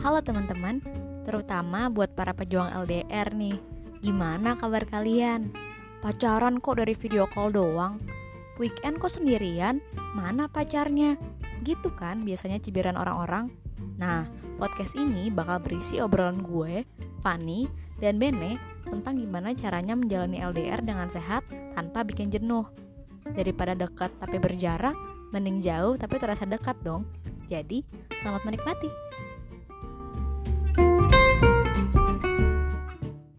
Halo teman-teman, terutama buat para pejuang LDR nih. Gimana kabar kalian? Pacaran kok dari video call doang? Weekend kok sendirian? Mana pacarnya? Gitu kan biasanya cibiran orang-orang. Nah, podcast ini bakal berisi obrolan gue, Fanny, dan Bene tentang gimana caranya menjalani LDR dengan sehat tanpa bikin jenuh. Daripada dekat tapi berjarak, mending jauh tapi terasa dekat dong. Jadi, selamat menikmati.